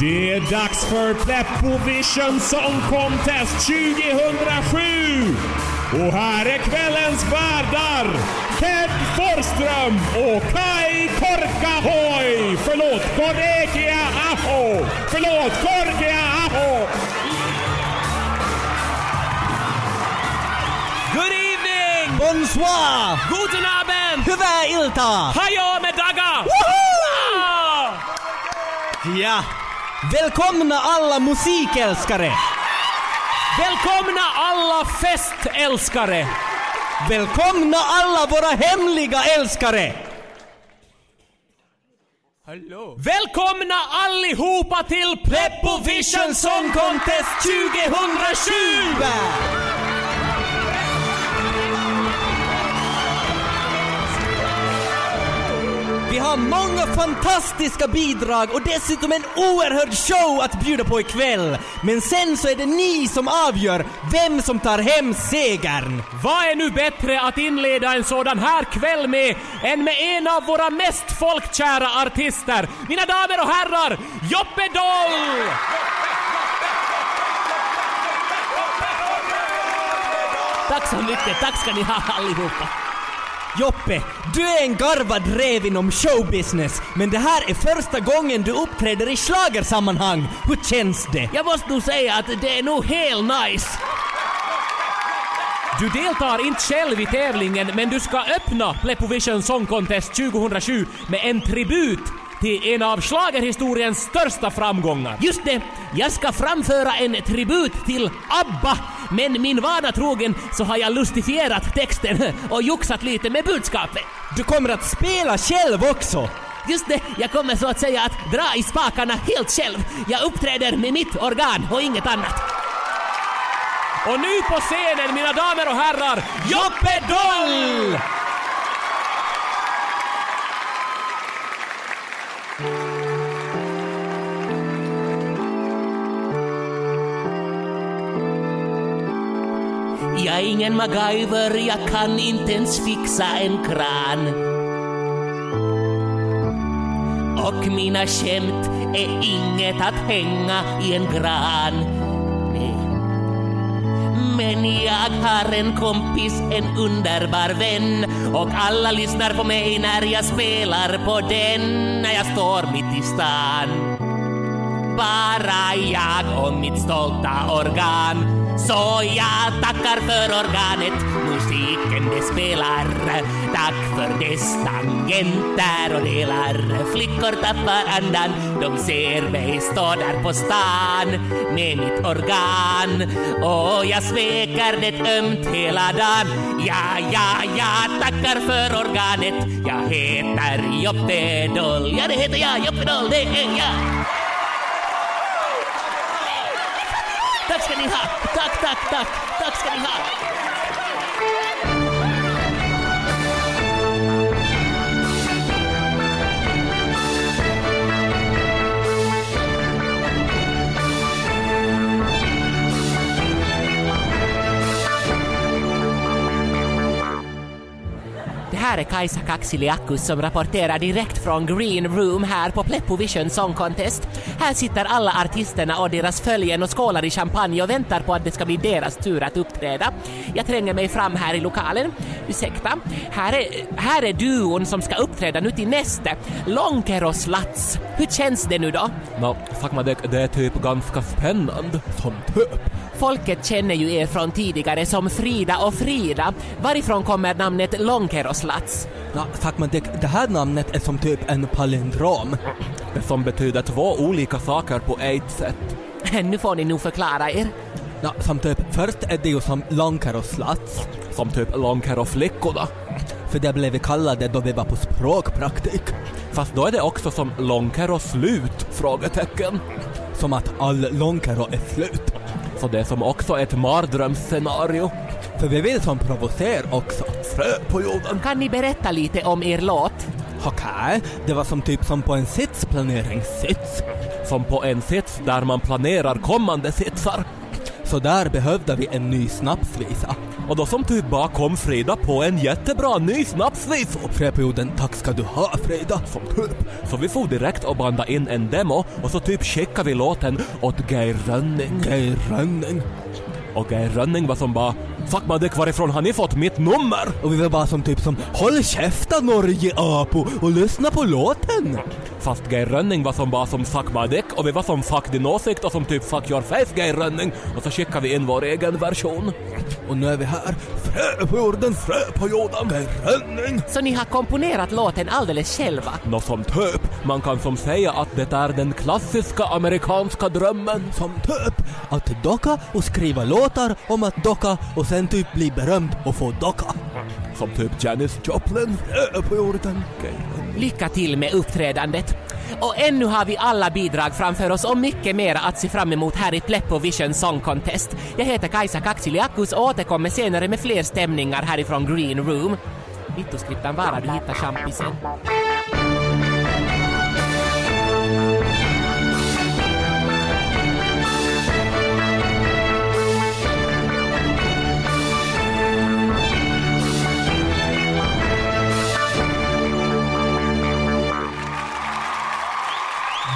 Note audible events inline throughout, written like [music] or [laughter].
Det är dags för Pleppovision Song Contest 2007! Och här är kvällens värdar Ted Forsström och Kai Korkahoi! Förlåt, Korrekia Aho! Förlåt, Korkia Aho! Good evening! Bonsoir! Guten Abend! Hyvää iltaa! Hajo med daga! Ah! Ja, välkomna alla musikälskare! Välkomna alla festälskare! Välkomna alla våra hemliga älskare! Välkomna allihopa till Pleppovision Song Contest 2007! Vi har många fantastiska bidrag och dessutom en oerhörd show att bjuda på ikväll. Men sen så är det ni som avgör vem som tar hem segern. Vad är nu bättre att inleda en sådan här kväll med än med en av våra mest folkkära artister? Mina damer och herrar, Joppe Doll! Tack så mycket, tack ska ni ha allihopa. Joppe, du är en garvad räv inom showbusiness, men det här är första gången du uppträder i schlagersammanhang. Hur känns det? Jag måste nog säga att det är nog helt nice. Du deltar inte själv i tävlingen, men du ska öppna Pleppovision Song Contest 2007 med en tribut till en av schlagerhistoriens största framgångar. Just det, jag ska framföra en tribut till ABBA, men min vana trogen så har jag lustifierat texten och joxat lite med budskapet. Du kommer att spela själv också. Just det, jag kommer så att säga att dra i spakarna helt själv. Jag uppträder med mitt organ och inget annat. Och nu på scenen, mina damer och herrar, Joppe Doll! Jag är ingen MacGyver, jag kan inte ens fixa en kran. Och mina skämt är inget att hänga i en gran. Nej. Men jag har en kompis, en underbar vän och alla lyssnar på mig när jag spelar på den när jag står mitt i stan. Bara jag och mitt stolta organ så jag tackar för organet, musiken det spelar. Tack för dess tangenter och delar. Flickor tappar andan, de ser mig stå där på stan med mitt organ. Och jag smekar det ömt hela dagen. Ja, ja, ja, tackar för organet. Jag heter Joppe Doll, ja det heter jag, Joppe Doll, det är jag Tack ska ni ha! Tack, tack, tack! Ska ni ha! Det här är Kajsa Kaksiliakus som rapporterar direkt från Green Room här på Pleppovision Song Contest. Här sitter alla artisterna och deras följen och skålar i champagne och väntar på att det ska bli deras tur att uppträda. Jag tränger mig fram här i lokalen. Ursäkta. Här är, här är duon som ska uppträda nu till nästa. och Slats. Hur känns det nu då? Nå, faktiskt det, det är typ ganska spännande. Som typ. Folket känner ju er från tidigare som Frida och Frida. Varifrån kommer namnet Lonkeroslats? Ja, faktiskt det, det här namnet är som typ en palindrom. Som betyder två olika saker på ett sätt. [laughs] Nu får ni nog förklara er. Ja, som typ, först är det ju som Lonkeroslats. Som typ Lonkero-flickorna. För det blev vi kallade då vi var på språkpraktik. Fast då är det också som Lonkero slut? Frågetecken. Som att all Lonkero är slut. Så det är som också ett mardrömsscenario. För vi vill som provocera också. frö på jorden. Kan ni berätta lite om er låt? Okej, det var som typ som på en sitsplaneringsssits. Som på en sits där man planerar kommande sitsar. Så där behövde vi en ny snapsvisa. Och då som typ bara kom Frida på en jättebra ny snapsvis. Och Fröperioden, tack ska du ha Frida. Som typ. Så vi får direkt och banda in en demo och så typ skickade vi låten åt Geir Rönning. Geir Rönning. Och Geir Rönning var som bara Fuck man det varifrån har ni fått mitt nummer? Och vi var bara som typ som Håll käften Norge Apo och lyssna på låten. Fast Geir Rönning var som bara som Fuck my dick och vi var som Fuck din åsikt och som typ Fuck your face Geir Rönning och så skickade vi in vår egen version. Och nu är vi här. Frö på jorden, frö på jorden. Geir Rönning. Så ni har komponerat låten alldeles själva? Nå som typ, man kan som säga att det är den klassiska amerikanska drömmen. Som typ att docka och skriva låtar om att docka och sen typ bli berömd och få docka. Som typ Janis Joplin. På jorden. Lycka till med uppträdandet. Och ännu har vi alla bidrag framför oss och mycket mer att se fram emot här i Pleppo Vision Song Contest. Jag heter Kajsa Kaksiliakus och återkommer senare med fler stämningar härifrån Green Room. Vittoskriptan bara du hittar champisen.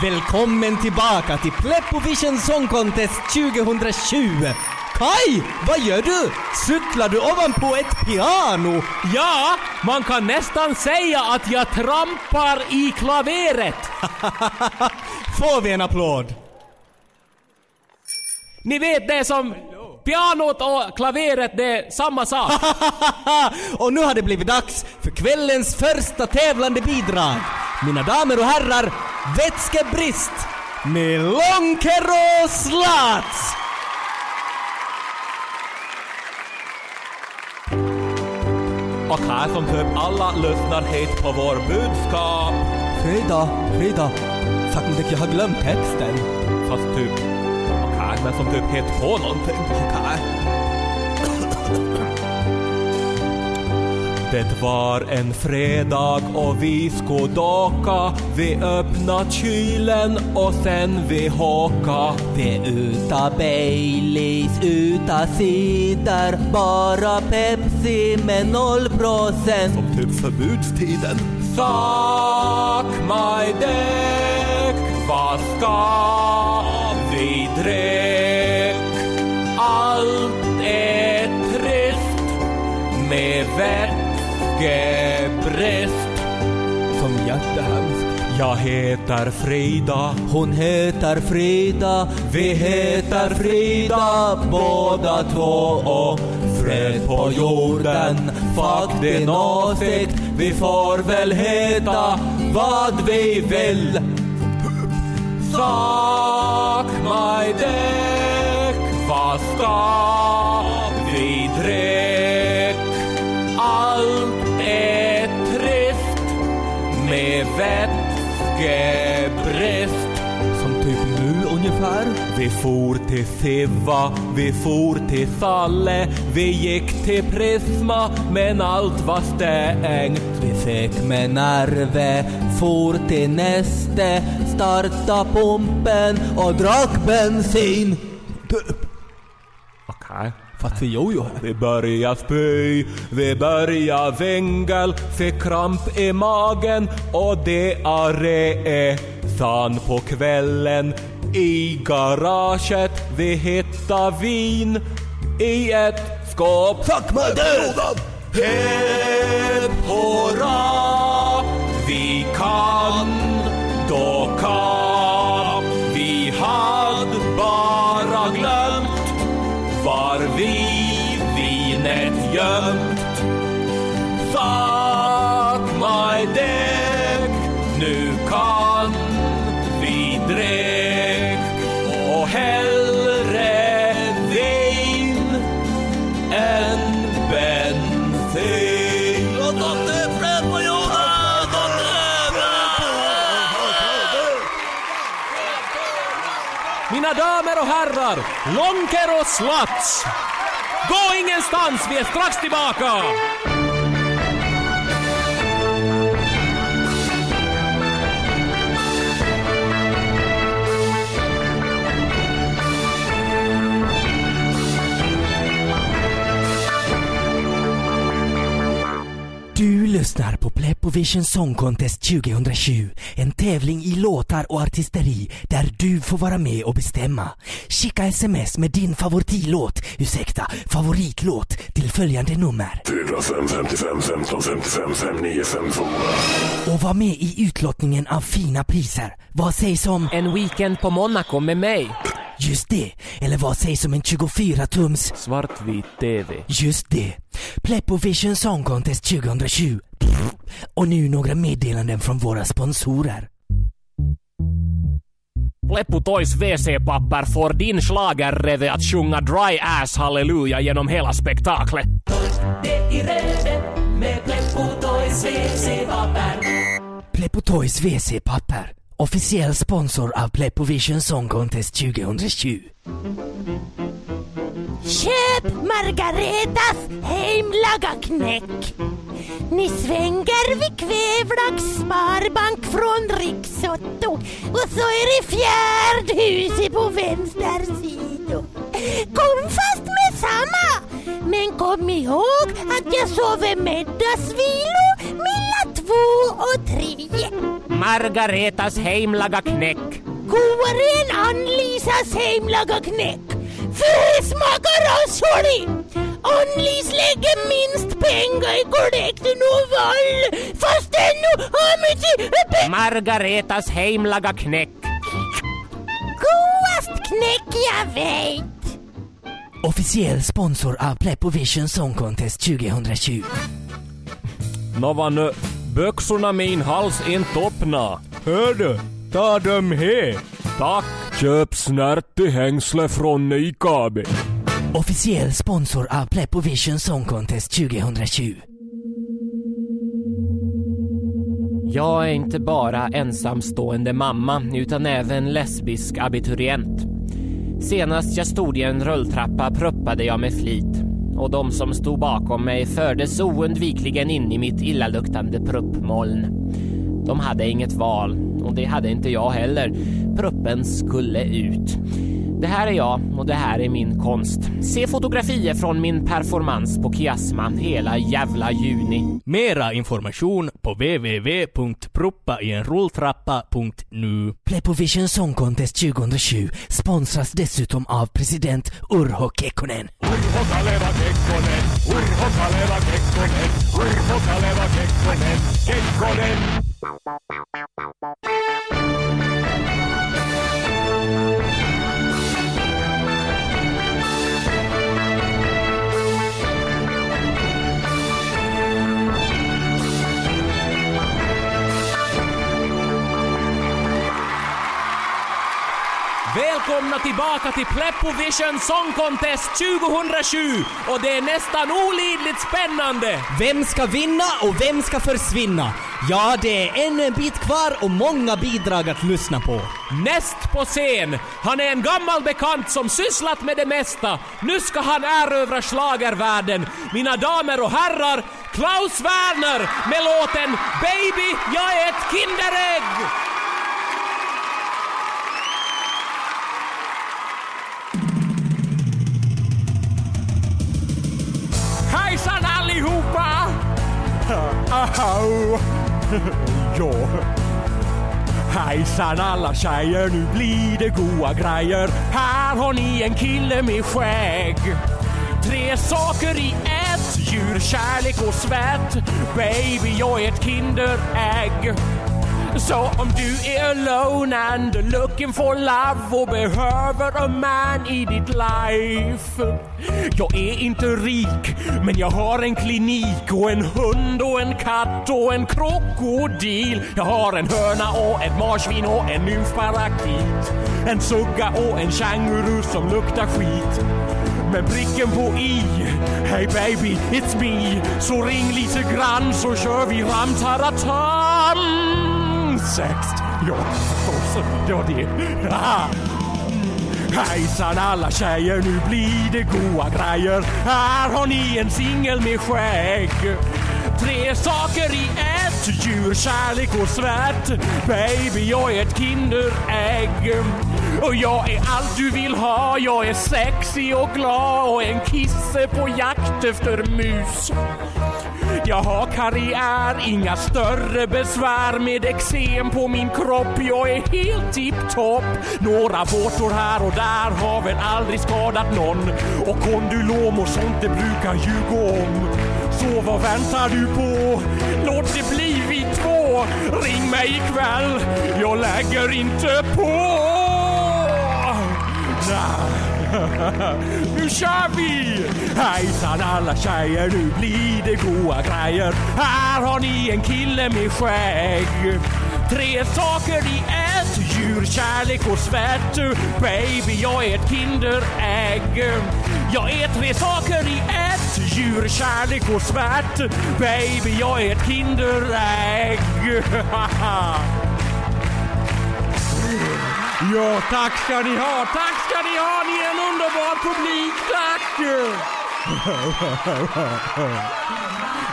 Välkommen tillbaka till Pleppo Vision Song Contest 2020! Kai, vad gör du? Cyklar du ovanpå ett piano? Ja, man kan nästan säga att jag trampar i klaveret. [laughs] Får vi en applåd? Ni vet det som pianot och klaveret, det är samma sak. [laughs] och nu har det blivit dags för kvällens första tävlande bidrag. Mina damer och herrar, vätskebrist med Lonkero Slats! Och här som typ alla lyssnar hit på vår budskap. Frida, Frida, faktiskt jag har glömt texten. Fast typ, okej, men som typ hit på någonting. Okej. Det var en fredag och vi skulle docka. Vi öppna kylen och sen vi hocka. Vi uta Baileys, uta cider, bara Pepsi med noll procent. Som typ förbudstiden. Suck my dick, vad ska vi dräck. Allt är trist med vätskebrist. Som jättehemskt. Jag heter Frida, Hon heter Frida, vi heter Frida båda två och fred på jorden. Fuck din åsikt, vi får väl heta vad vi vill. Så Vi for till Siva, vi for till Salle, vi gick till Prisma men allt var stängt. Vi fick med nerve, for till Neste, starta pumpen och drack bensin. Okej. Fast vi jojo här. Vi börjar spy, vi börjar vingel, fick kramp i magen och diarré. Sen på kvällen i garaget vi hittar vin i ett skåp. Fuck my död! Hipp hurra, vi kan docka. Vi Mina damer och herrar, Lonker och Slats! Gå ingenstans, vi är strax tillbaka! Lyssnar på Pleppovision Song Contest 2020. En tävling i låtar och artisteri där du får vara med och bestämma. Skicka sms med din favoritlåt, ursäkta, favoritlåt till följande nummer. 4, 5, 55, 15, 55, 59, 54. Och var med i utlottningen av fina priser. Vad sägs om En weekend på Monaco med mig. Just det? Eller vad sägs om en 24-tums Svartvit TV. Just det. Pleppovision Song Contest 2020. Och nu några meddelanden från våra sponsorer. Pleppo Toys WC-papper får din schlagerreve att sjunga Dry Ass Halleluja genom hela spektaklet. Pleppo Toys WC-papper. Officiell sponsor av Pleppovision Song Contest 2020. Köp Margaretas hemlaga knäck. Ni svänger vid Kvävlax Sparbank från Riksotto och så är det fjärdhuset på vänster sida. Kom fast med samma! Men kom ihåg att jag sover middagsvilo två och tre. Margaretas heimlaga knäck. Godare än Ann-Lisas hemlaga knäck. För det smakar rashålig! Ann-Lis lägger minst pengar i kollekten och vall fast ännu har mycket. Margaretas heimlaga knäck. Godast knäck jag vet! Officiell sponsor av Pleppovision Song Contest 2020. Nå var nu byxorna min hals inte öppna. Hör du? Ta dem här. Tack. Köp snärtig hängsle från Nykabi. Officiell sponsor av Pleppovision Song Contest 2020. Jag är inte bara ensamstående mamma utan även lesbisk abiturient. Senast jag stod i en rulltrappa pruppade jag med flit och de som stod bakom mig fördes oundvikligen in i mitt illaluktande pruppmoln. De hade inget val och det hade inte jag heller. Pruppen skulle ut. Det här är jag och det här är min konst. Se fotografier från min performance på Kiasma hela jävla juni. Mera information på www.proppaienrulltrappa.nu Pleppovision Song Contest 2020 sponsras dessutom av president Urho Kekkonen. Urho Kaleva Kekkonen, Urho Kaleva Kekkonen, Urho Kaleva Kekkonen, Kekkonen. Välkomna tillbaka till Pleppovision Song Contest 2007 och det är nästan olidligt spännande. Vem ska vinna och vem ska försvinna? Ja, det är ännu en bit kvar och många bidrag att lyssna på. Näst på scen, han är en gammal bekant som sysslat med det mesta. Nu ska han erövra schlagervärlden. Mina damer och herrar, Klaus Werner med låten Baby, jag är ett Kinderägg! Au. [laughs] ja. Hejsan alla tjejer, nu blir det goa grejer. Här har ni en kille med skägg. Tre saker i ett, djur, kärlek och svett. Baby, jag är ett Kinderägg. Så om du är alone and looking for love och behöver a man i ditt life. Jag är inte rik, men jag har en klinik och en hund och en katt och en krokodil. Jag har en höna och ett marsvin och en nymfparakit. En sugga och en känguru som luktar skit. Med pricken på i, hey baby, it's me. Så ring lite grann så kör vi ram-taratam insekt. Ja, förstås. Det var det. Ah. Hejsan alla tjejer, nu blir det goa grejer. Här har ni en singel med skägg. Tre saker i ett, djur, kärlek och svett. Baby, jag är ett Kinderägg. Och jag är allt du vill ha, jag är sexig och glad och en kisse på jakt efter mus. Jag jag har karriär, inga större besvär med eksem på min kropp. Jag är helt tipptopp. Några vårtor här och där har väl aldrig skadat någon. Och kondylom och sånt det brukar ju gå om. Så vad väntar du på? Låt det bli vi två. Ring mig ikväll, jag lägger inte på. Nah. Nu kör vi! Hejsan alla tjejer, nu blir det goa grejer. Här har ni en kille med skägg. Tre saker i ett, djur, kärlek och svett. Baby, jag är ett Kinderägg. Jag är tre saker i ett, djur, kärlek och svett. Baby, jag är ett Kinderägg. [laughs] Ja, tack ska ni ha, tack ska ni ha, ni är en underbar publik, tack! [laughs]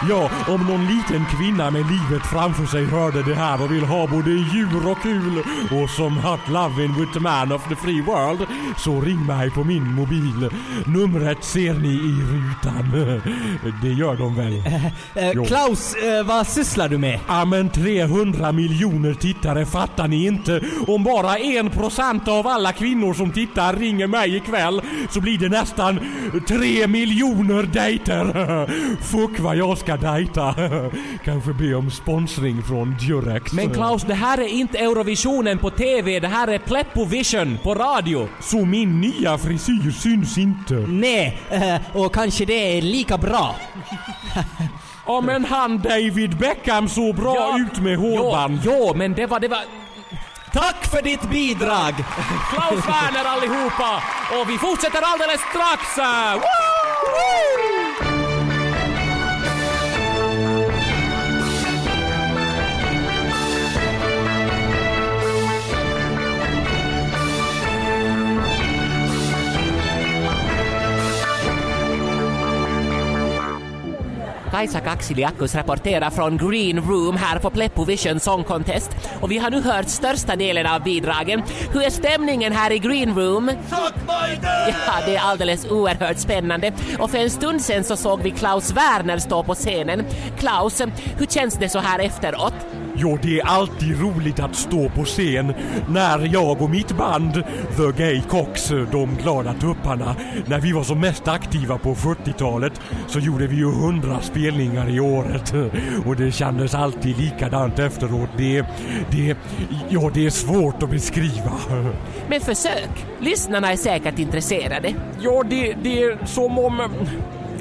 Ja, om någon liten kvinna med livet framför sig hörde det här och vill ha både djur och kul och som hot loving with the man of the free world så ring mig på min mobil. Numret ser ni i rutan. [laughs] Det gör de väl? Eh, Jo. Klaus, eh, vad sysslar du med? Ja men 300 miljoner tittare fattar ni inte. Om bara en procent av alla kvinnor som tittar ringer mig ikväll så blir det nästan 3 miljoner dejter. [laughs] Fuck vad jag ska dejta. [laughs] Kanske be om sponsring från Durex. Men Klaus, det här är inte Eurovisionen på TV, det här är Pleppovision på radio. Så min nya frisyr syns inte. Nej, eh, och kanske det är lika bra. [laughs] Ja men han David Beckham såg bra Ja, ut med hårband. Jo, jo, men det var, det var... Tack för ditt bidrag! Klaus Werner allihopa! Och vi fortsätter alldeles strax! eh, Woo! Kajsa Kaksiliakus rapporterar från Green Room här på Pleppovision Song Contest. Och vi har nu hört största delen av bidragen. Hur är stämningen här i Green Room? Ja, det är alldeles oerhört spännande. Och för en stund sen så såg vi Klaus Werner stå på scenen. Klaus, hur känns det så här efteråt? Jo, det är alltid roligt att stå på scen när jag och mitt band The Gay Cox, de glada tupparna, när vi var som mest aktiva på 40-talet så gjorde vi ju 100 spelningar i året [laughs] och det kändes alltid likadant efteråt. Det, det, ja, det är svårt att beskriva. [laughs] Men försök. Lyssnarna är säkert intresserade. Ja, det, det är som om...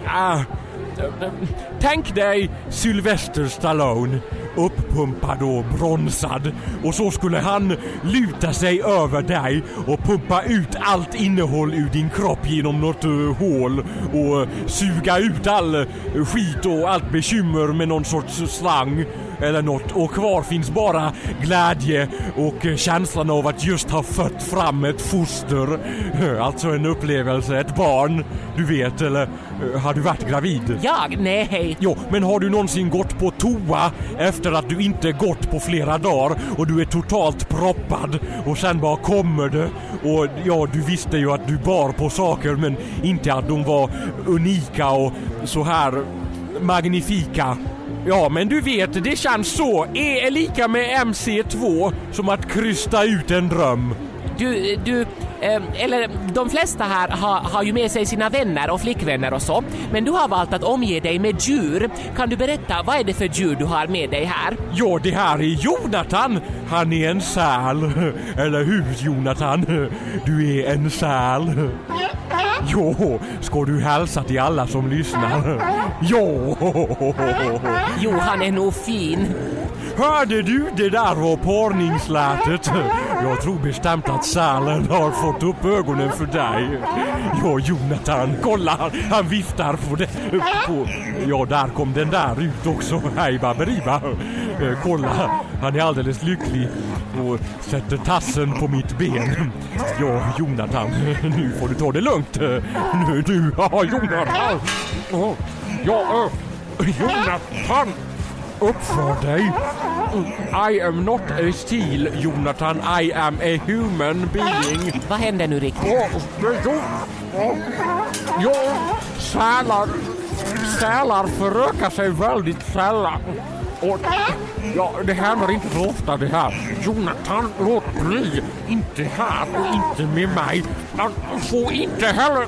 Ah, tänk dig Sylvester Stallone uppumpad och bronsad. Och så skulle han luta sig över dig och pumpa ut allt innehåll ur din kropp genom något uh, hål och uh, suga ut all uh, skit och allt bekymmer med någon sorts slang eller något och kvar finns bara glädje och känslan av att just ha fött fram ett foster. [laughs] Alltså en upplevelse, ett barn. Du vet, eller eh, har du varit gravid? Jag? Nej. Jo, men har du någonsin gått på toa efter att du inte gått på flera dagar och du är totalt proppad och sen bara kommer det och ja, du visste ju att du bar på saker men inte att de var unika och så här magnifika. Ja, men du vet, det känns så. E är lika med MC2 som att krysta ut en dröm. Du, du, eller de flesta här har, har ju med sig sina vänner och flickvänner och så. Men du har valt att omge dig med djur. Kan du berätta, vad är det för djur du har med dig här? Ja, det här är Jonathan. Han är en säl. Eller hur, Jonathan? Du är en säl. Jo, ska du hälsa till alla som lyssnar? Jo! Jo, han är nog fin. Hörde du det där var parningslätet? Jag tror bestämt att sälen har fått upp ögonen för dig. Ja, Jonathan, kolla! Han viftar på det. På, ja, där kom den där ut också. Hej Baberiba! Eh, Kolla, han är alldeles lycklig och sätter tassen på mitt ben. Ja, Jonathan, nu får du ta det lugnt. Nu du, ja, Jonathan! Ja, eh, Jonathan! Uppför dig! I am not a steel, Jonathan. I am a human being. Vad händer nu riktigt? Så. Ja, sälar sälar förökar sig väldigt sällan. Och ja, det händer inte så ofta det här. Jonathan, låt bli. Inte här och inte med mig. Får inte heller...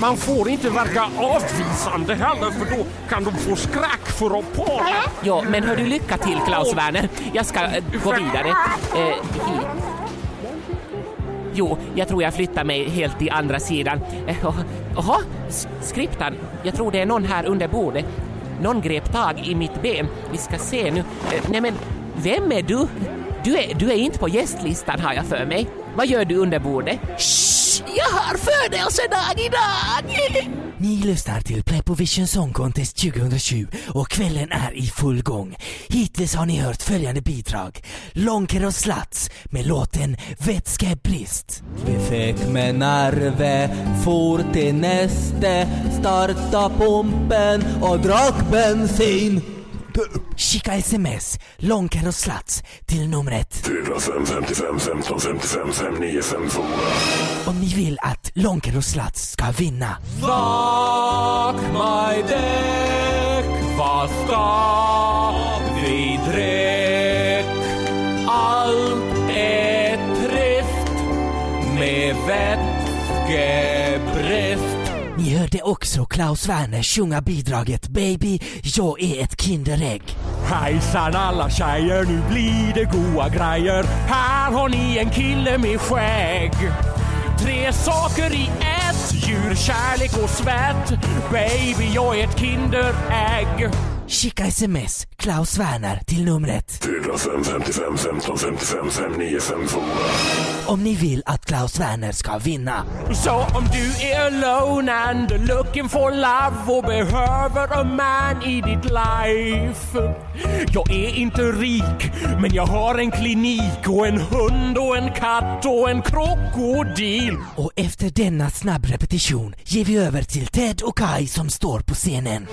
Man får inte verka avvisande heller för då kan de få skräck för att para. Ja, men hör du lycka till Klaus Werner. Jag ska eh, gå vidare. Hit. Jo, jag tror jag flyttar mig helt till andra sidan. Eh, Jaha, skriptan. Jag tror det är någon här under bordet. Någon grep tag i mitt ben. Vi ska se nu. Nej men, vem är du? Du är, du är inte på gästlistan har jag för mig. Vad gör du under bordet? Shh, jag har födelsedag idag! Ni lyssnar till Prepovision Song Contest 2007 och kvällen är i full gång. Hittills har ni hört följande bidrag. Långker och Slats med låten Vätskebrist. Vi fick med nerve, for till näste, starta pumpen och drack bensin. Skicka sms, Långker och Slats till numret 405 55 15 55 59 54. om ni vill att Långker och Slats ska vinna. Fuck my däck, vad ska vi dräck? Allt är trist med vätskebrist. Hörde också Klaus Werner sjunga bidraget Baby, jag är ett Kinderägg. Hejsan alla tjejer, nu blir det goa grejer. Här har ni en kille med skägg. Tre saker i ett, djur, kärlek och svett. Baby, jag är ett Kinderägg. Skicka sms, Klaus Werner till numret 405 55 15 55 59 54. om ni vill att Klaus Werner ska vinna. Så om du är alone and looking for love och behöver a man i ditt life. Jag är inte rik, men jag har en klinik och en hund och en katt och en krokodil. Och efter denna snabb repetition ger vi över till Ted och Kai som står på scenen.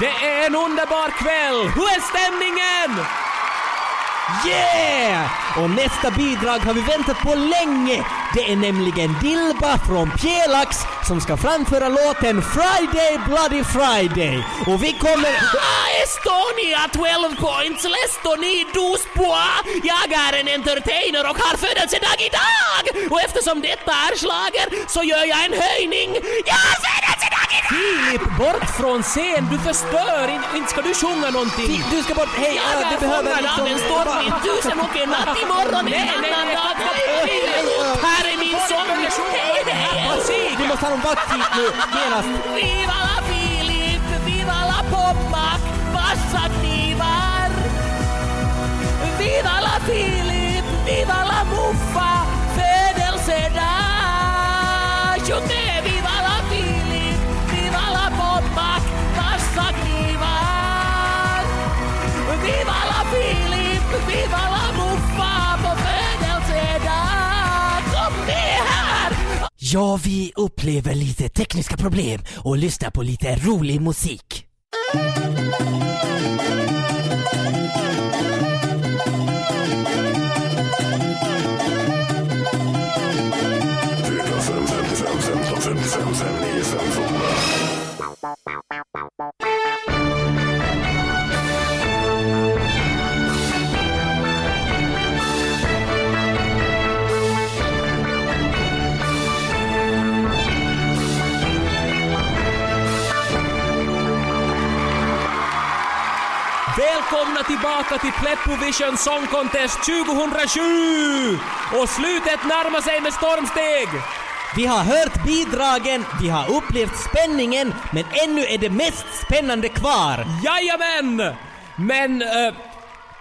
Det är en underbar kväll! Hur är stämningen? Yeah! Och nästa bidrag har vi väntat på länge. Det är nämligen Dilba från Pjelax som ska framföra låten Friday Bloody Friday. Och vi kommer... Ah, Estonia 12 points, Lestoni dos. Jag är en entertainer och har födelsedag idag! Och eftersom detta är slager så gör jag en höjning. Jag har! Filip, bort från scen! Du förstör! In, inte ska du sjunga någonting! Du ska bort... Hej, ja, är du behöver en liksom... storm i tusen och en natt imorgon en Nej, nej, annan dag. Här är min sång. Hej, hej! Vi måste ha någon vakt hit nu, genast! Viva la Filip, viva la Pommac, vassa knivar. Viva la Filip, viva la Muffa, Ja, vi upplever lite tekniska problem och lyssnar på lite rolig musik. Välkomna tillbaka till Pleppovision Song Contest 2007! Och slutet närmar sig med stormsteg! Vi har hört bidragen, vi har upplevt spänningen, men ännu är det mest spännande kvar. Jajamän! Men uh,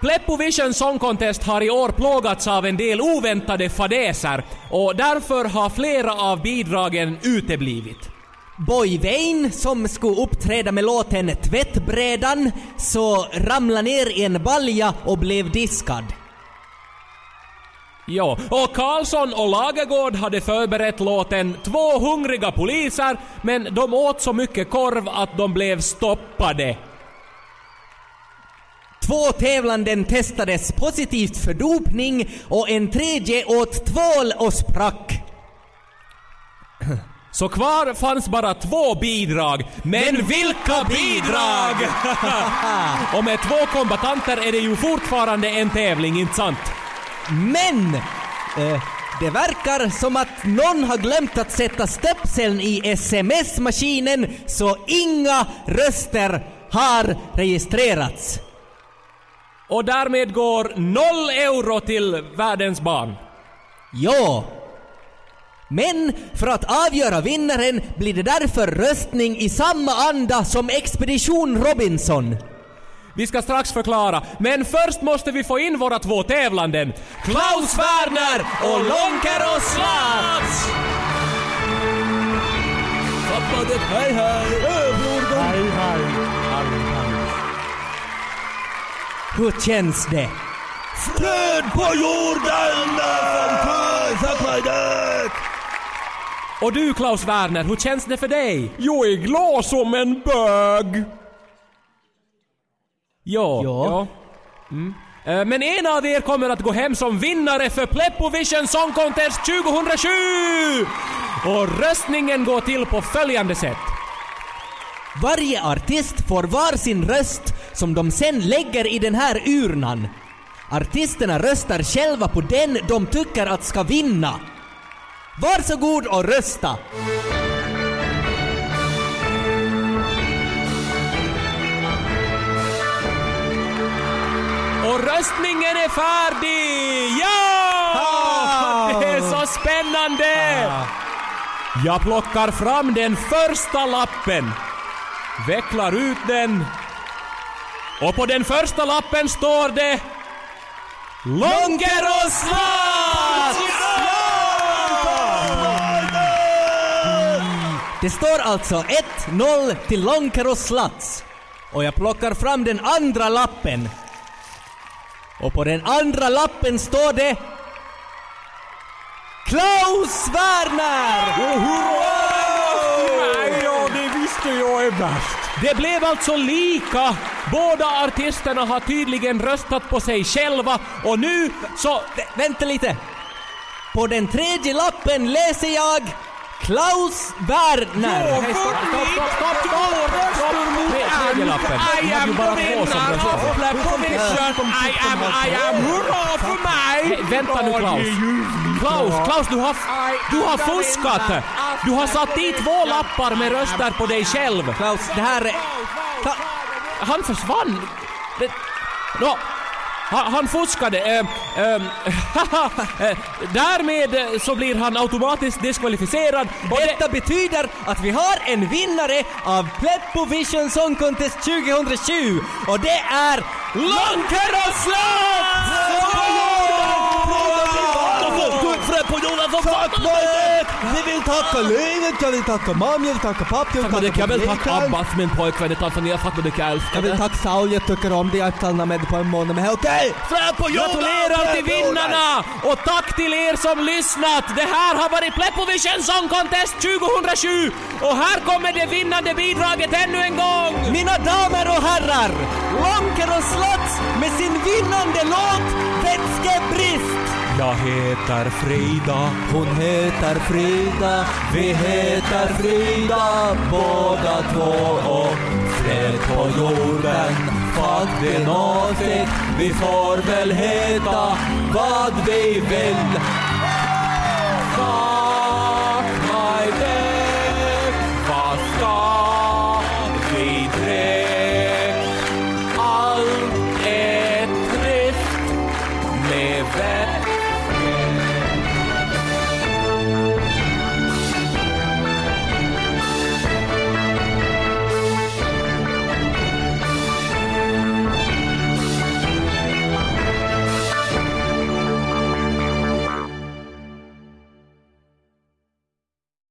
Pleppovision Song Contest har i år plågats av en del oväntade fadäser och därför har flera av bidragen uteblivit. Boy Vane som skulle uppträda med låten Tvättbrädan så ramlade ner i en balja och blev diskad. Ja, och Karlsson och Lagergård hade förberett låten Två hungriga poliser, men de åt så mycket korv att de blev stoppade. Två tävlanden testades positivt för dopning och en tredje åt tvål och sprack. Så kvar fanns bara två bidrag. Men, vilka bidrag! [laughs] och med två kombatanter är det ju fortfarande en tävling, inte sant? Men! Eh, det verkar som att någon har glömt att sätta stöpseln i sms-maskinen så inga röster har registrerats. Och därmed går noll euro till världens barn. Ja. Men för att avgöra vinnaren blir det därför röstning i samma anda som Expedition Robinson. Vi ska strax förklara, men först måste vi få in våra två tävlanden. Klaus Werner och Lonkero Slats! Hej hej! Hej, hej. Hur känns det? Fred på jorden! Sackradet! Och du Klaus Werner, hur känns det för dig? Jag är glad som en bög. Ja. Ja. Mm. Eh, Men en av er kommer att gå hem som vinnare för Pleppovision Song Contest 2007! Och röstningen går till på följande sätt. Varje artist får var sin röst som de sen lägger i den här urnan. Artisterna röstar själva på den de tycker att ska vinna. Varsågod och rösta! Och röstningen är färdig! Ja! Det är så spännande! Jag plockar fram den första lappen, vecklar ut den och på den första lappen står det Lonkeroslats! Det står alltså 1-0 till Lonkeros Slats. Och jag plockar fram den andra lappen. Och på den andra lappen står det Klaus Werner! Nej, ja, det visste jag är värst. Det blev alltså lika. Båda artisterna har tydligen röstat på sig själva och nu så... Vä- vänta lite. På den tredje lappen läser jag Klaus Werner. Stopp, stopp, stopp, stopp, stopp! stopp. Tre- Tredje lappen. I am röstade. of Pleppovision. I am, I am, hurra för mig! Vänta nu Klaus. Klaus, Klaus du har, du har fuskat! Du har satt dit två lappar med röster på dig själv. Klaus, det här är... Han försvann. Det, nå, han, han fuskade. Eh, eh, eh, därmed eh, så blir han automatiskt diskvalificerad. Och det, Detta betyder att vi har en vinnare av Pleppovision Song Contest 2007 och det är Fred på jorden som sackradet! Vi vill tacka livet, jag vill tacka mamma, jag vill tacka pappa, jag vill tacka jag vill tacka publiken. Abbas, min pojkvän i Tanzania. Fattar du jag älskar Jag vill tacka Saul, jag tycker om dig, jag har med på en månad. Men okej! Fred på jorden! Gratulerar till vinnarna! Och tack till er som lyssnat! Det här har varit Pleppovision Song Contest 2007! Och här kommer det vinnande bidraget ännu en gång! Mina damer och herrar, Lonkeros Slotts med sin vinnande låt Vätskebrist. Jag heter Frida. Hon heter Frida, vi heter Frida båda två och fred på jorden Fuck vi åsikt, vi får väl heta vad vi vill